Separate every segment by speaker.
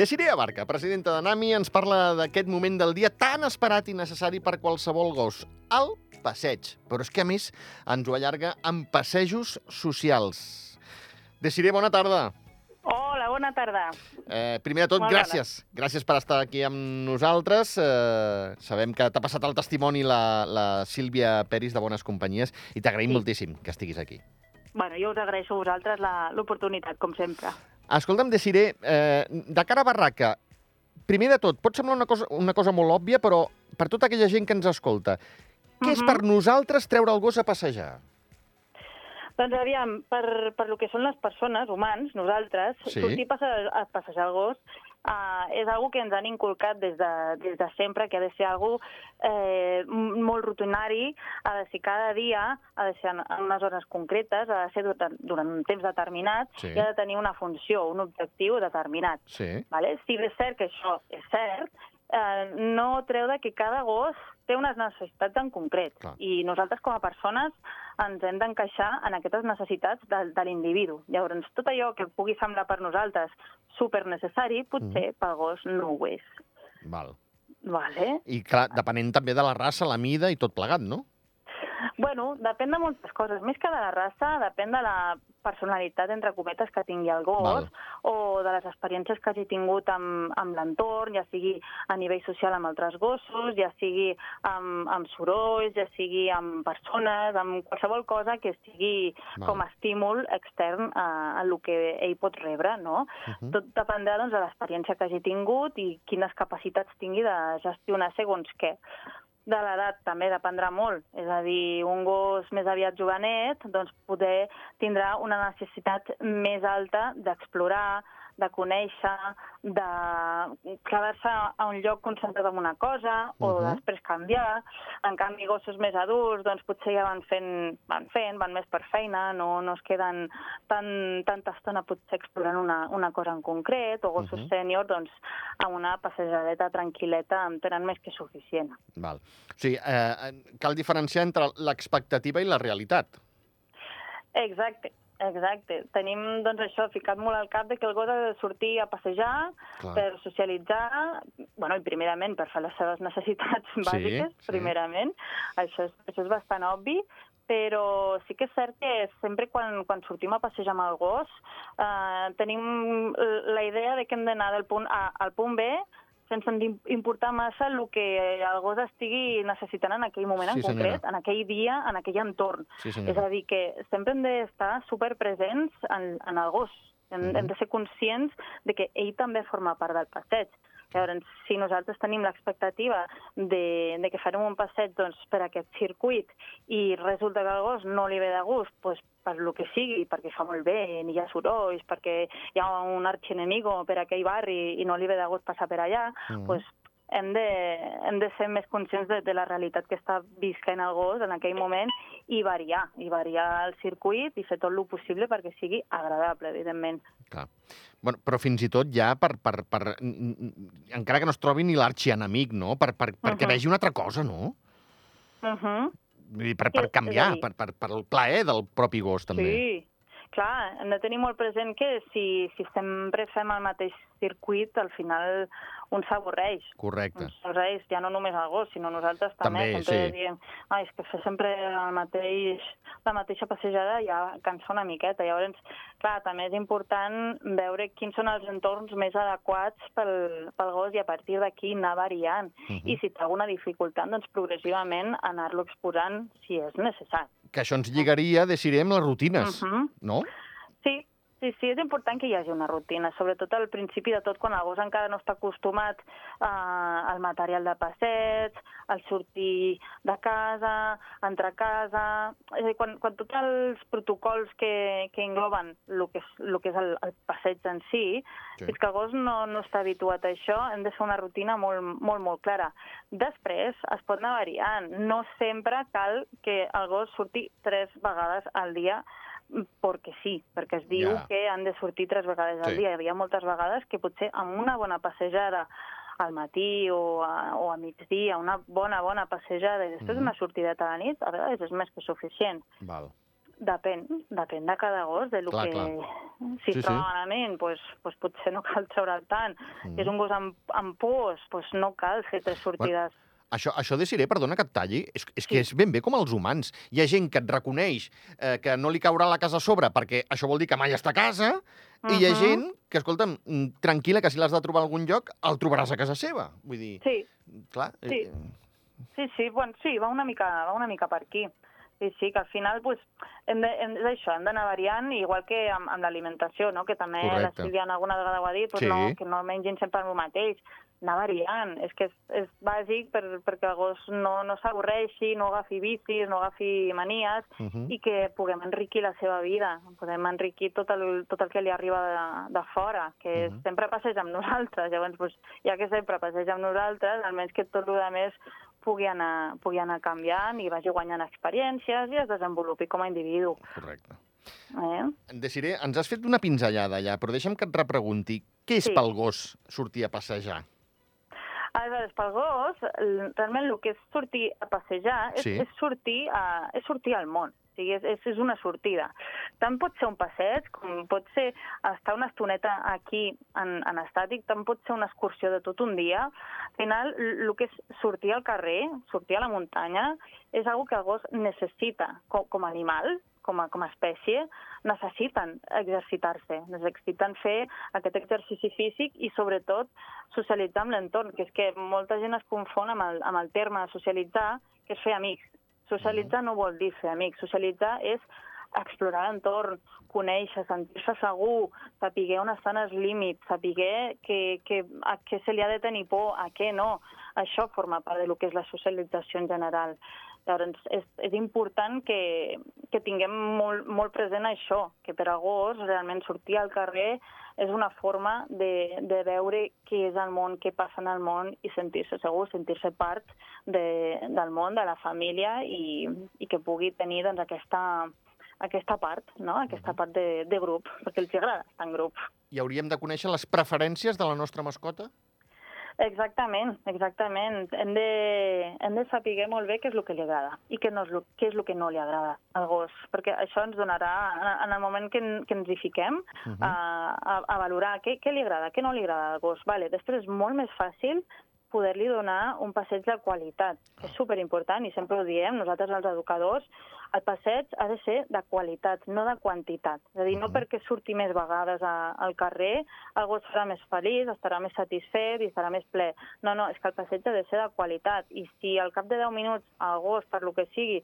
Speaker 1: Desiree Abarca, presidenta de NAMI, ens parla d'aquest moment del dia tan esperat i necessari per qualsevol gos, el passeig. Però és que, a més, ens ho allarga amb passejos socials. Desiree, bona tarda.
Speaker 2: Hola, bona tarda.
Speaker 1: Eh, primer de tot,
Speaker 2: Molt
Speaker 1: gràcies. Gràcies per estar aquí amb nosaltres. Eh, sabem que t'ha passat el testimoni la, la Sílvia Peris de Bones Companyies i t'agraïm
Speaker 2: Sí.
Speaker 1: moltíssim que estiguis aquí.
Speaker 2: Bueno, jo us agraeixo a vosaltres la- l'oportunitat, com sempre.
Speaker 1: Escolta'm, Desiré, eh, de cara a Barraca, primer de tot, pot semblar una cosa, una cosa molt òbvia, però per tota aquella gent que ens escolta, què és
Speaker 2: Mhm.
Speaker 1: per nosaltres treure el gos a passejar?
Speaker 2: Doncs aviam, per, per lo que són les persones, humans, nosaltres,
Speaker 1: Sí.
Speaker 2: sortir a passejar, a passejar el gos uh, és algo que ens han inculcat des de, des de sempre, que ha de ser algo eh, molt rutinari, ha de ser cada dia, ha de ser en, en unes hores concretes, ha de ser durant, durant un temps determinat
Speaker 1: Sí.
Speaker 2: i ha de tenir una funció, un objectiu determinat.
Speaker 1: Sí.
Speaker 2: Vale? Si bé és cert que això és cert, eh, no treu de que cada gos té unes necessitats en concret.
Speaker 1: Clar.
Speaker 2: I nosaltres, com a persones, ens hem d'encaixar en aquestes necessitats de, de l'individu. Llavors, tot allò que pugui semblar per nosaltres super necessari, potser pel gos no ho és.
Speaker 1: Val.
Speaker 2: Vale?
Speaker 1: I, clar, depenent també de la raça, la mida i tot plegat, no?
Speaker 2: Bueno, depèn de moltes coses. Més que de la raça, depèn de la personalitat, entre cometes, que tingui el gos
Speaker 1: Val.
Speaker 2: o de les experiències que hagi tingut amb, amb l'entorn, ja sigui a nivell social amb altres gossos, ja sigui amb, amb sorolls, ja sigui amb persones, amb qualsevol cosa que estigui
Speaker 1: Val.
Speaker 2: com a estímul extern a, a el que ell pot rebre, no?
Speaker 1: Mhm.
Speaker 2: Tot dependrà doncs, de l'experiència que hagi tingut i quines capacitats tingui de gestionar segons què. De l'edat també dependrà molt, és a dir, un gos més aviat jovenet doncs poder tindrà una necessitat més alta d'explorar, de conèixer, de quedar-se a un lloc concentrat en una cosa o
Speaker 1: Mhm.
Speaker 2: després canviar. En canvi, gossos més adults doncs potser ja van fent, van fent, van més per feina, no, no es queden tan, tanta estona potser explorant una, una cosa en concret, o gossos
Speaker 1: Mhm.
Speaker 2: sènior, doncs, amb una passejadeta tranquil·leta en tenen més que suficient.
Speaker 1: Val. O sigui, eh, cal diferenciar entre l'expectativa i la realitat.
Speaker 2: Exacte, exacte. Tenim, doncs, això ficat molt al cap de que el gos ha de sortir a passejar
Speaker 1: Clar.
Speaker 2: per socialitzar, bueno, i primerament per fer les seves necessitats
Speaker 1: Sí,
Speaker 2: bàsiques,
Speaker 1: sí.
Speaker 2: primerament. Això és, això és bastant obvi, però sí que és cert que sempre quan, quan sortim a passejar amb el gos eh, tenim la idea de que hem d'anar del punt A al punt B sense im- importar massa el que el gos estigui necessitant en aquell moment
Speaker 1: Sí,
Speaker 2: en concret,
Speaker 1: senyora.
Speaker 2: en aquell dia, en aquell entorn.
Speaker 1: Sí,
Speaker 2: És a dir, que sempre hem d'estar superpresents en, en el gos. Hem,
Speaker 1: Mhm.
Speaker 2: hem de ser conscients de que ell també forma part del passeig. Llavors, si nosaltres tenim l'expectativa de, de que farem un passeig doncs, per aquest circuit i resulta que al gos no li ve de gust, doncs, per lo que sigui, perquè fa molt bé, ni hi ha sorolls, perquè hi ha un arxienemigo per aquell barri i no li ve de gust passar per allà,
Speaker 1: Mhm.
Speaker 2: doncs, hem de, hem de ser més conscients de, de la realitat que està visquent el gos en aquell moment i variar, i variar el circuit i fer tot el possible perquè sigui agradable, evidentment.
Speaker 1: Clar. Bueno, però fins i tot ja per, per, per... Encara que no es trobi ni l'arxienemic, no? Per, per, perquè
Speaker 2: Mhm.
Speaker 1: vegi una altra cosa, no?
Speaker 2: Uh -huh.
Speaker 1: Per, per canviar, per, per, per el plaer del propi gos, també.
Speaker 2: Sí, clar, hem de tenir molt present que si, si sempre fem el mateix circuit, al final un s'avorreix.
Speaker 1: Correcte.
Speaker 2: Ens avorreix ja no només el gos, sinó nosaltres també.
Speaker 1: També,
Speaker 2: sempre
Speaker 1: sí.
Speaker 2: diem, ai, és que fer sempre el mateix, la mateixa passejada ja cansa una miqueta. Llavors, clar, també és important veure quins són els entorns més adequats pel, pel gos i a partir d'aquí anar variant.
Speaker 1: Mhm.
Speaker 2: I si té alguna dificultat, doncs progressivament anar-lo exposant si és necessari.
Speaker 1: Que això ens lligaria, decidirem, les rutines,
Speaker 2: Mhm.
Speaker 1: no?
Speaker 2: Sí, sí, és important que hi hagi una rutina, sobretot al principi de tot, quan el gos encara no està acostumat eh, al material de passeig, al sortir de casa, entrar a casa... És a dir, quan, quan tots els protocols que, que engloben el que és, lo que és el, el passeig en si,
Speaker 1: Sí.
Speaker 2: sí. fins que el gos no, no està habituat a això, hem de fer una rutina molt, molt, molt clara. Després es pot anar variant. No sempre cal que el gos surti tres vegades al dia perquè sí, perquè es diu
Speaker 1: Ja.
Speaker 2: que han de sortir tres vegades al
Speaker 1: Sí.
Speaker 2: dia. Hi ha moltes vegades que potser amb una bona passejada al matí o a, o a migdia, una bona, bona passejada i després
Speaker 1: Mhm.
Speaker 2: una sortideta a la nit, a vegades és més que suficient.
Speaker 1: Val.
Speaker 2: depèn, depèn de cada gos, de lo
Speaker 1: Clar,
Speaker 2: que...
Speaker 1: clar.
Speaker 2: Si
Speaker 1: Sí,
Speaker 2: troba
Speaker 1: sí.
Speaker 2: malament, doncs, doncs potser no cal treure'l tant.
Speaker 1: Mm.
Speaker 2: Si és un gos amb, amb pors, doncs no cal fer tres sortides.
Speaker 1: Això, això de Siré, perdona que et talli, és, és que
Speaker 2: Sí.
Speaker 1: és ben bé com els humans. Hi ha gent que et reconeix eh, que no li caurà la casa a sobre perquè això vol dir que mai està a casa, i hi ha gent que, escolta'm, mm, tranquil·la, que si l'has de trobar a algun lloc, el trobaràs a casa seva. Vull dir,
Speaker 2: Sí,
Speaker 1: clar...
Speaker 2: Sí.
Speaker 1: eh,
Speaker 2: Sí, sí, bueno, sí, va una mica, va una mica per aquí. Sí, sí, que al final pues, hem de, hem, és això, hem d'anar variant, igual que amb, amb l'alimentació, no? que també
Speaker 1: Correcte.
Speaker 2: la Sílvia alguna vegada ho ha dit, pues
Speaker 1: Sí.
Speaker 2: no, que no mengin sempre el mateix, anar variant. És que és, és bàsic per, perquè el gos no, no s'avorreixi, no agafi vicis, no agafi manies,
Speaker 1: uh -huh.
Speaker 2: i que puguem enriquir la seva vida, podem enriquir tot el, tot el que li arriba de, de fora, que és,
Speaker 1: Mhm.
Speaker 2: sempre passeja amb nosaltres, llavors, doncs, ja que sempre passeja amb nosaltres, almenys que tot el més pugui anar, pugui anar canviant i vagi guanyant experiències i es desenvolupi com a individu.
Speaker 1: Correcte.
Speaker 2: Eh?
Speaker 1: Desiré, ens has fet una pinzellada ja, però deixa'm que et repregunti. Què és
Speaker 2: Sí.
Speaker 1: pel gos sortir a passejar?
Speaker 2: Aleshores, pel gos, realment el que és sortir a passejar és,
Speaker 1: Sí.
Speaker 2: és, sortir, a, és sortir al món. O sigui, és, és, una sortida. Tant pot ser un passeig, com pot ser estar una estoneta aquí en, en estàtic, tant pot ser una excursió de tot un dia. Al final, el que és sortir al carrer, sortir a la muntanya, és una que el gos necessita com, com a animal, com a, com a espècie, necessiten exercitar-se, necessiten fer aquest exercici físic i, sobretot, socialitzar amb l'entorn, que és que molta gent es confon amb el, amb el terme socialitzar, que és fer amics. Socialitzar no vol dir fer amics, socialitzar és explorar l'entorn, conèixer, sentir-se segur, saber on estan els límits, saber que, que, a què se li ha de tenir por, a què no. Això forma part del que és la socialització en general. Llavors, és, és important que, que tinguem molt, molt present això, que per a gos realment sortir al carrer és una forma de, de veure què és el món, què passa en el món i sentir-se segur, sentir-se part de, del món, de la família i, i que pugui tenir doncs, aquesta, aquesta part, no? aquesta part de, de grup, perquè els agrada estar en grup.
Speaker 1: I hauríem de conèixer les preferències de la nostra mascota?
Speaker 2: Exactament, exactament. Hem de, hem de saber molt bé què és el que li agrada i què, no és, el, què és el que no li agrada al gos, perquè això ens donarà, en- el moment que, en- que ens hi fiquem,
Speaker 1: Uh -huh.
Speaker 2: a, a, a valorar què, què li agrada, què no li agrada al gos. Vale, després és molt més fàcil poder-li donar un passeig de qualitat, que és superimportant i sempre ho diem, nosaltres els educadors, el passeig ha de ser de qualitat, no de quantitat. És a dir, no perquè surti més vegades a, al carrer, el gos serà més feliç, estarà més satisfet i estarà més ple. No, no, és que el passeig ha de ser de qualitat. I si al cap de 10 minuts el gos, per lo que sigui,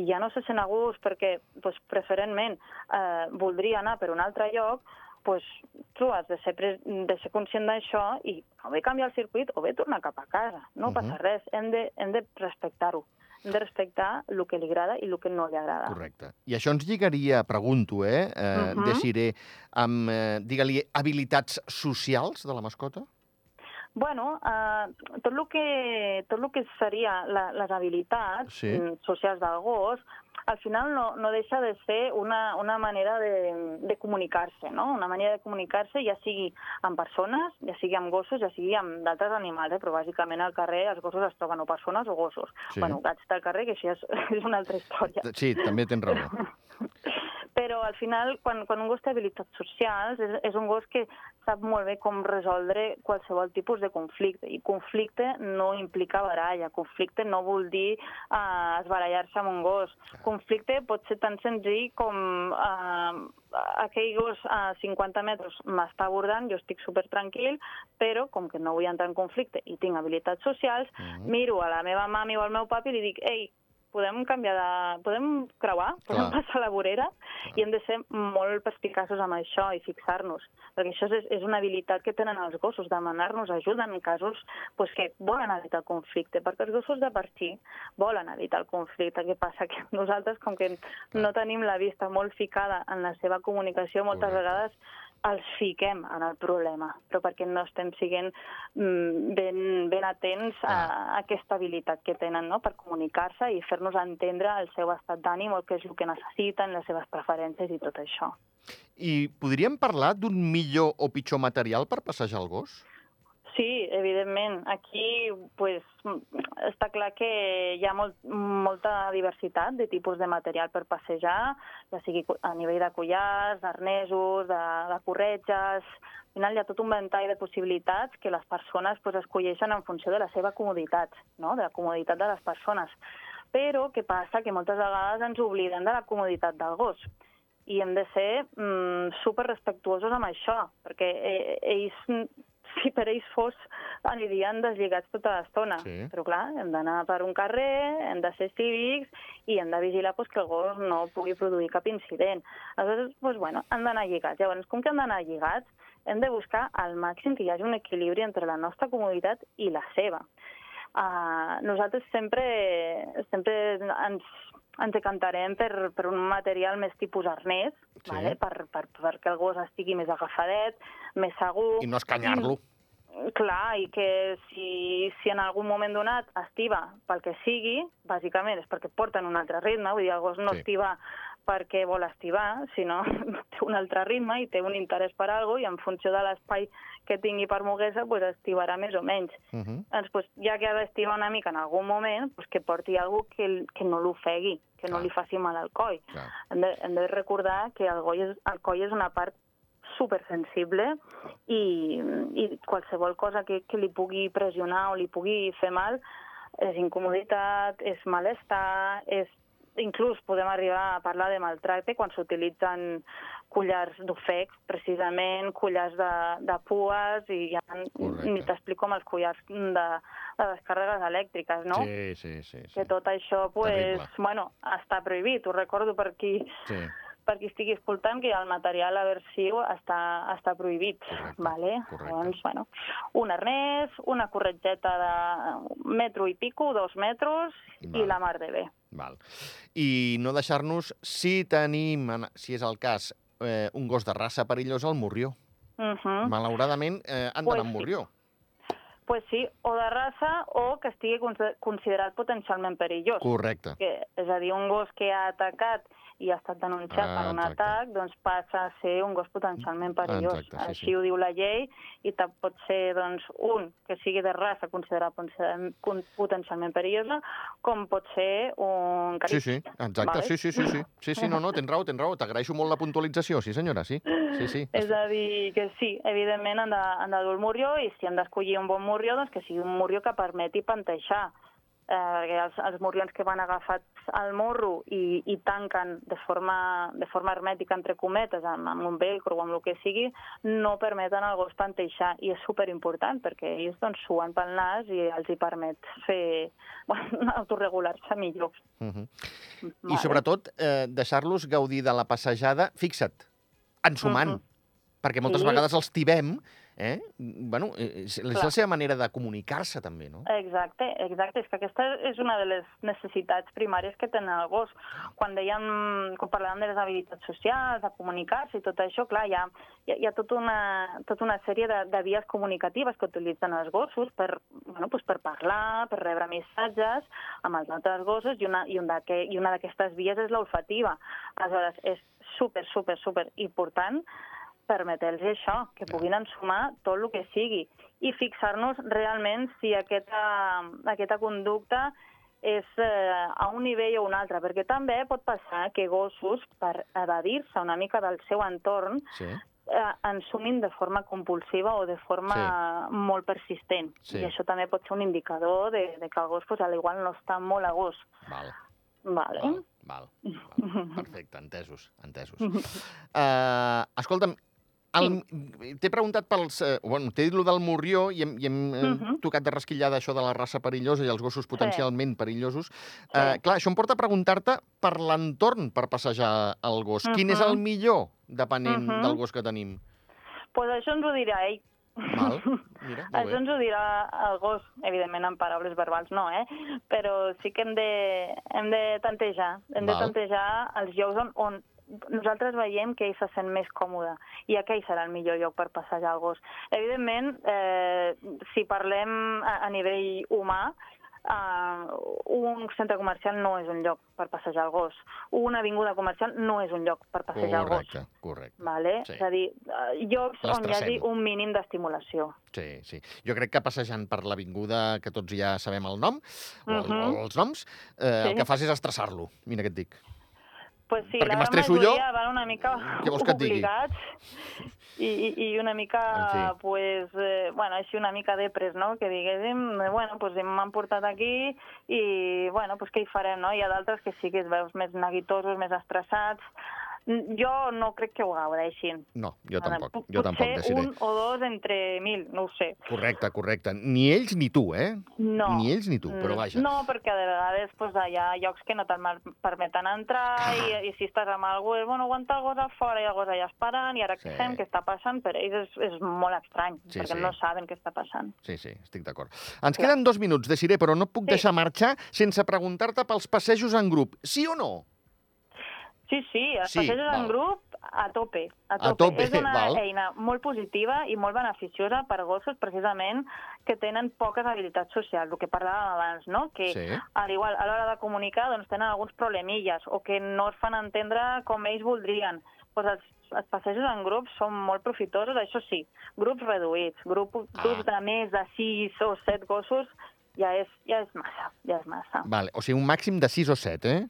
Speaker 2: i ja no se sent a gust perquè doncs, preferentment eh, voldria anar per un altre lloc, pues, tu has de ser, de ser conscient d'això i o bé canviar el circuit o bé tornar cap a casa. No
Speaker 1: Mhm.
Speaker 2: passa res, hem de, hem de respectar-ho. Hem de respectar el que li agrada i el que no li agrada.
Speaker 1: Correcte. I això ens lligaria, pregunto, eh, eh
Speaker 2: Mhm.
Speaker 1: Desiré, amb, eh, digue-li, habilitats socials de la mascota?
Speaker 2: Bueno, eh, tot el que, tot el que seria la, les habilitats
Speaker 1: Sí.
Speaker 2: mm, socials del gos, al final no, no deixa de ser una, una manera de, de comunicar-se, no? Una manera de comunicar-se ja sigui amb persones, ja sigui amb gossos, ja sigui amb d'altres animals, eh? però bàsicament al carrer els gossos es troben o persones o gossos.
Speaker 1: Sí.
Speaker 2: Bueno, gats del carrer, que això és, és una altra història.
Speaker 1: Sí, també tens raó.
Speaker 2: Però al final, quan, quan un gos té habilitats socials, és, és un gos que sap molt bé com resoldre qualsevol tipus de conflicte. I conflicte no implica baralla, conflicte no vol dir uh, esbarallar-se amb un gos. Conflicte pot ser tan senzill com uh, aquell gos a 50 metres m'està abordant, jo estic super tranquil, però com que no vull entrar en conflicte i tinc habilitats socials,
Speaker 1: Mhm.
Speaker 2: miro a la meva mami o al meu papi i li dic, ei, podem canviar de... podem creuar, podem
Speaker 1: Clar.
Speaker 2: passar la vorera i hem de ser molt perspicaços amb això i fixar-nos, perquè això és, és una habilitat que tenen els gossos, demanar-nos ajuda en casos pues, que volen evitar el conflicte, perquè els gossos de per si volen evitar el conflicte. Què passa? Que nosaltres, com que no tenim la vista molt ficada en la seva comunicació, moltes
Speaker 1: Correcte.
Speaker 2: vegades els fiquem en el problema, però perquè no estem siguent mm, ben, ben atents a, a aquesta habilitat que tenen no? per comunicar-se i fer-nos entendre el seu estat d'ànim, el que és el que necessiten, les seves preferències i tot això.
Speaker 1: I podríem parlar d'un millor o pitjor material per passejar el gos?
Speaker 2: Sí, evidentment. Aquí pues, està clar que hi ha molt, molta diversitat de tipus de material per passejar, ja sigui a nivell de collars, d'arnesos, de, de corretges... Al final hi ha tot un ventall de possibilitats que les persones pues, escolleixen en funció de la seva comoditat, no? de la comoditat de les persones. Però què passa? Que moltes vegades ens oblidem de la comoditat del gos i hem de ser mm, super respectuosos amb això, perquè eh, ells si per ells fos, anirien deslligats tota l'estona. Sí. Però clar, hem d'anar per un carrer, hem de ser cívics i hem de vigilar pues, que el gos no pugui produir cap incident. Aleshores, pues, bueno, han d'anar lligats. Llavors, com que han d'anar lligats, hem de buscar al màxim que hi hagi un equilibri entre la nostra comoditat i la seva. Uh, nosaltres sempre, sempre ens ens decantarem per, per un material més tipus arnès, sí. vale? per, per, perquè el gos estigui més agafadet, més segur...
Speaker 1: I no escanyar-lo.
Speaker 2: Clar, i que si, si en algun moment donat estiva pel que sigui, bàsicament és perquè porten un altre ritme, vull dir, el gos no sí. estiva perquè vol estivar, sinó té un altre ritme i té un interès per algo i en funció de l'espai que tingui per moguer-se, pues, estivarà més o menys. Uh -huh. doncs, pues, ja que ha d'estivar una mica en algun moment, pues, que porti algú que, que no l'ofegui, que Clar. no li faci mal al coll. Hem de, hem de recordar que el, coll és, el coll és una part supersensible i, i qualsevol cosa que, que li pugui pressionar o li pugui fer mal és incomoditat, és malestar, és inclús podem arribar a parlar de maltracte quan s'utilitzen collars d'ofecs, precisament, collars de, de pues, i ja Correcte. ni t'explico amb els collars de, de descàrregues elèctriques, no?
Speaker 1: Sí, sí, sí. sí.
Speaker 2: Que tot això, pues, Terrible. bueno, està prohibit, ho recordo per aquí. Sí per qui estigui escoltant que el material aversiu està, està prohibit. Correcte, vale? correcte. Doncs, bueno, un arnès, una corretgeta de metro i pico, dos metres, i la mar de bé.
Speaker 1: Val. I no deixar-nos, si tenim, si és el cas, eh, un gos de raça perillós, al morrió. Uh -huh. Malauradament, eh, han pues d'anar amb morrió.
Speaker 2: Sí. Pues sí, o de raça o que estigui considerat potencialment perillós.
Speaker 1: Correcte.
Speaker 2: Que, és a dir, un gos que ha atacat i ha estat denunciat ah, per un exacte. atac, doncs passa a ser un gos potencialment perillós. Exacte, sí, Així sí. ho diu la llei i pot ser doncs, un que sigui de raça considerat potencialment perillosa, com pot ser un
Speaker 1: carib. Sí, sí, exacte, vale? sí, sí, sí, sí. Sí, sí, no, no, tens raó, tens raó. T'agraeixo molt la puntualització, sí senyora, sí. sí, sí.
Speaker 2: És a dir, que sí, evidentment han de, han de dur el morrió i si han d'escollir un bon morrió, doncs que sigui un morrió que permeti panteixar eh, perquè els, els morrions que van agafats al morro i, i tanquen de forma, de forma hermètica, entre cometes, amb, amb un velcro o amb el que sigui, no permeten al gos panteixar. I és superimportant, perquè ells doncs, suen pel nas i els hi permet fer, bueno, autorregular-se millor. Uh
Speaker 1: mhm. -huh. vale. I sobretot, eh, deixar-los gaudir de la passejada, fixa't, ensumant. Uh -huh. Perquè moltes sí. vegades els tibem Eh? Bueno, eh, és, és la seva manera de comunicar-se també, no?
Speaker 2: Exacte, exacte. És que aquesta és una de les necessitats primàries que tenen el gos. Quan dèiem, quan parlàvem de les habilitats socials, de comunicar-se i tot això, clar, hi ha, hi ha, tota, una, tota una sèrie de, de vies comunicatives que utilitzen els gossos per, bueno, pues per parlar, per rebre missatges amb els altres gossos i una, i un i una d'aquestes vies és l'olfativa. Aleshores, és super, super, super important permetre-los això, que puguin ensumar tot el que sigui i fixar-nos realment si aquesta, aquesta conducta és eh, a un nivell o un altre, perquè també pot passar que gossos, per evadir-se una mica del seu entorn, sí. eh, ensumin de forma compulsiva o de forma sí. molt persistent. Sí. I això també pot ser un indicador de, de que el gos, pues, a l'igual, no està molt a gos.
Speaker 1: Val.
Speaker 2: Vale.
Speaker 1: Val, val, val. Perfecte, entesos, entesos. Uh, escolta'm, el, T'he preguntat pels... Eh, bueno, t'he dit lo del morrió i hem, i hem uh -huh. Mhm. tocat de rasquillar d'això de la raça perillosa i els gossos potencialment sí. perillosos. Sí. Eh, clar, això em porta a preguntar-te per l'entorn per passejar el gos. Uh -huh. Quin és el millor, depenent uh -huh. del gos que tenim?
Speaker 2: Doncs pues això ens ho dirà ell.
Speaker 1: Val. Mira,
Speaker 2: això ens ho dirà el gos, evidentment en paraules verbals no, eh? però sí que hem de, hem de tantejar, hem Val. de tantejar els llocs on, on nosaltres veiem que ell se sent més còmode i aquell serà el millor lloc per passejar el gos. Evidentment, eh, si parlem a, a nivell humà, uh, un centre comercial no és un lloc per passejar el gos. Una avinguda comercial no és un lloc per passejar
Speaker 1: correcte,
Speaker 2: el gos.
Speaker 1: correcte.
Speaker 2: Vale?
Speaker 1: Sí.
Speaker 2: És a dir, uh, llocs
Speaker 1: Les
Speaker 2: on hi hagi un mínim d'estimulació.
Speaker 1: Sí, sí. Jo crec que passejant per l'avinguda, que tots ja sabem el nom, o, el,
Speaker 2: Mhm.
Speaker 1: o els noms, eh, el
Speaker 2: Sí.
Speaker 1: que fas és estressar-lo. Mira què et dic.
Speaker 2: Pues sí,
Speaker 1: Perquè m'estresso jo?
Speaker 2: van una mica
Speaker 1: Què vols que et digui?
Speaker 2: i, i, una mica,
Speaker 1: En fi.
Speaker 2: pues, eh, bueno, així una mica depres, no? Que diguéssim, eh, bueno, pues m'han portat aquí i, bueno, pues què hi farem, no? Hi ha d'altres que sí que es veus més neguitosos, més estressats. Jo no crec que ho gaudeixin.
Speaker 1: No, jo tampoc.
Speaker 2: pot-
Speaker 1: Jo tampoc,
Speaker 2: Potser un o dos entre mil, no ho sé.
Speaker 1: Correcte, correcte. Ni ells ni tu, eh?
Speaker 2: No.
Speaker 1: Ni ells ni tu, però
Speaker 2: Mm,
Speaker 1: vaja.
Speaker 2: No, perquè de vegades pues, hi ha llocs que no te'n permeten entrar
Speaker 1: Clar.
Speaker 2: i, i si estàs amb algú, és, bueno, aguanta el gos a fora i el gos allà esperant i ara
Speaker 1: Sí.
Speaker 2: què fem, què està passant? Per ells és, és molt estrany,
Speaker 1: Sí,
Speaker 2: perquè
Speaker 1: sí.
Speaker 2: no saben què està passant.
Speaker 1: Sí, sí, estic d'acord. Ens
Speaker 2: Clar.
Speaker 1: queden dos minuts, Desiré, però no puc
Speaker 2: Sí.
Speaker 1: deixar marxar sense preguntar-te pels passejos en grup. Sí o no?
Speaker 2: Sí, sí, els
Speaker 1: Sí,
Speaker 2: passejos
Speaker 1: val.
Speaker 2: en grup a tope, a
Speaker 1: A
Speaker 2: tope.
Speaker 1: tope,
Speaker 2: És una
Speaker 1: val.
Speaker 2: eina molt positiva i molt beneficiosa per gossos precisament que tenen poques habilitats socials, el que parlàvem abans, no? Que
Speaker 1: Sí.
Speaker 2: al igual, a l'hora de comunicar doncs, tenen alguns problemilles o que no es fan entendre com ells voldrien. Pues els, els passejos en grups són molt profitosos, això sí, grups reduïts, grups
Speaker 1: Ah.
Speaker 2: grups de més de 6 o 7 gossos ja és, ja és massa, ja és massa.
Speaker 1: Vale, o sigui, un màxim de 6 o 7, eh?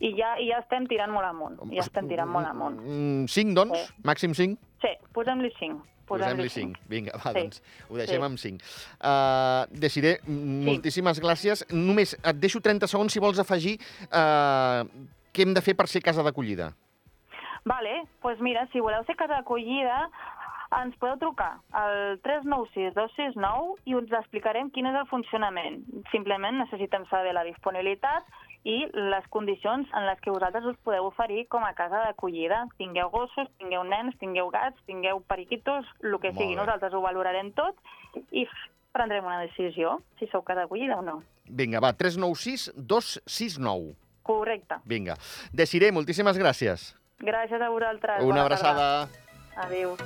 Speaker 2: I ja, i ja estem tirant molt amunt, ja estem tirant molt amunt.
Speaker 1: Mm, 5, doncs?
Speaker 2: Sí.
Speaker 1: Màxim 5?
Speaker 2: Sí, posem-li 5.
Speaker 1: Posem-li 5. Vinga, va,
Speaker 2: Sí.
Speaker 1: doncs ho deixem
Speaker 2: Sí.
Speaker 1: amb 5. Uh, Desiré, mm, moltíssimes gràcies. Només et deixo 30 segons si vols afegir uh, què hem de fer per ser casa d'acollida.
Speaker 2: Vale, doncs pues mira, si voleu ser casa d'acollida, ens podeu trucar al 396-269 i us explicarem quin és el funcionament. Simplement necessitem saber la disponibilitat i les condicions en les que vosaltres us podeu oferir com a casa d'acollida. Tingueu gossos, tingueu nens, tingueu gats, tingueu periquitos, el que
Speaker 1: Molt
Speaker 2: sigui.
Speaker 1: bé.
Speaker 2: Nosaltres ho valorarem tot i prendrem una decisió, si sou casa d'acollida o no.
Speaker 1: Vinga, va, 396 269.
Speaker 2: Correcte.
Speaker 1: Vinga. Desiré, moltíssimes gràcies.
Speaker 2: Gràcies a vosaltres.
Speaker 1: Una
Speaker 2: Bona tarda.
Speaker 1: abraçada.
Speaker 2: Adéu.